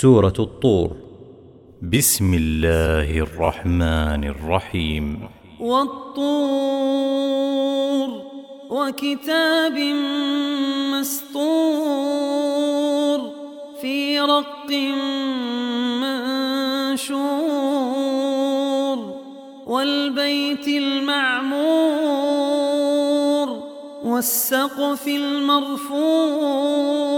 سورة الطور. بسم الله الرحمن الرحيم. والطور وكتاب مسطور في رق منشور والبيت المعمور والسقف المرفوع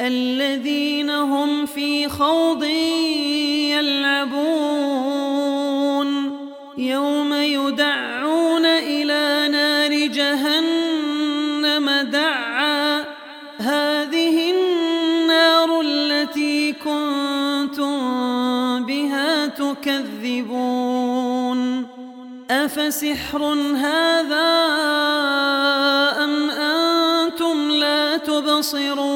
الذين هم في خوض يلعبون. يوم يدعون إلى نار جهنم دعا. هذه النار التي كنتم بها تكذبون. أفسحر هذا أم أنتم لا تبصرون؟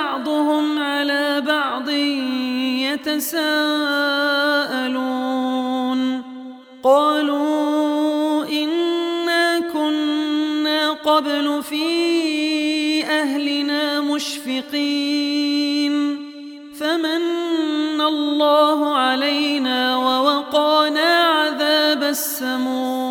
يتساءلون. قالوا إنا كنا قبل في أهلنا مشفقين. فمن الله علينا ووقانا عذاب السموم.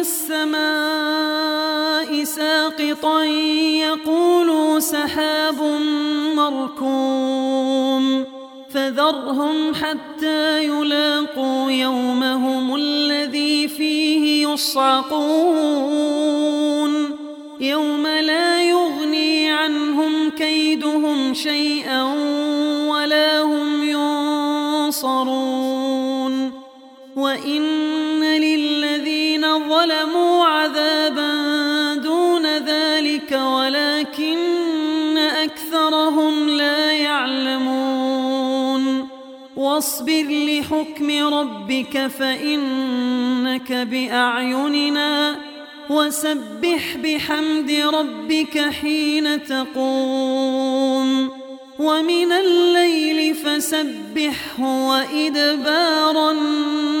السماء ساقطا يقولوا سحاب مركوم فذرهم حتى يلاقوا يومهم الذي فيه يصعقون يوم لا يغني عنهم كيدهم شيئا ولا هم ينصرون وإن ظلموا عذابا دون ذلك ولكن أكثرهم لا يعلمون. واصبر لحكم ربك فإنك بأعيننا وسبح بحمد ربك حين تقوم. ومن الليل فسبحه وإدبار النار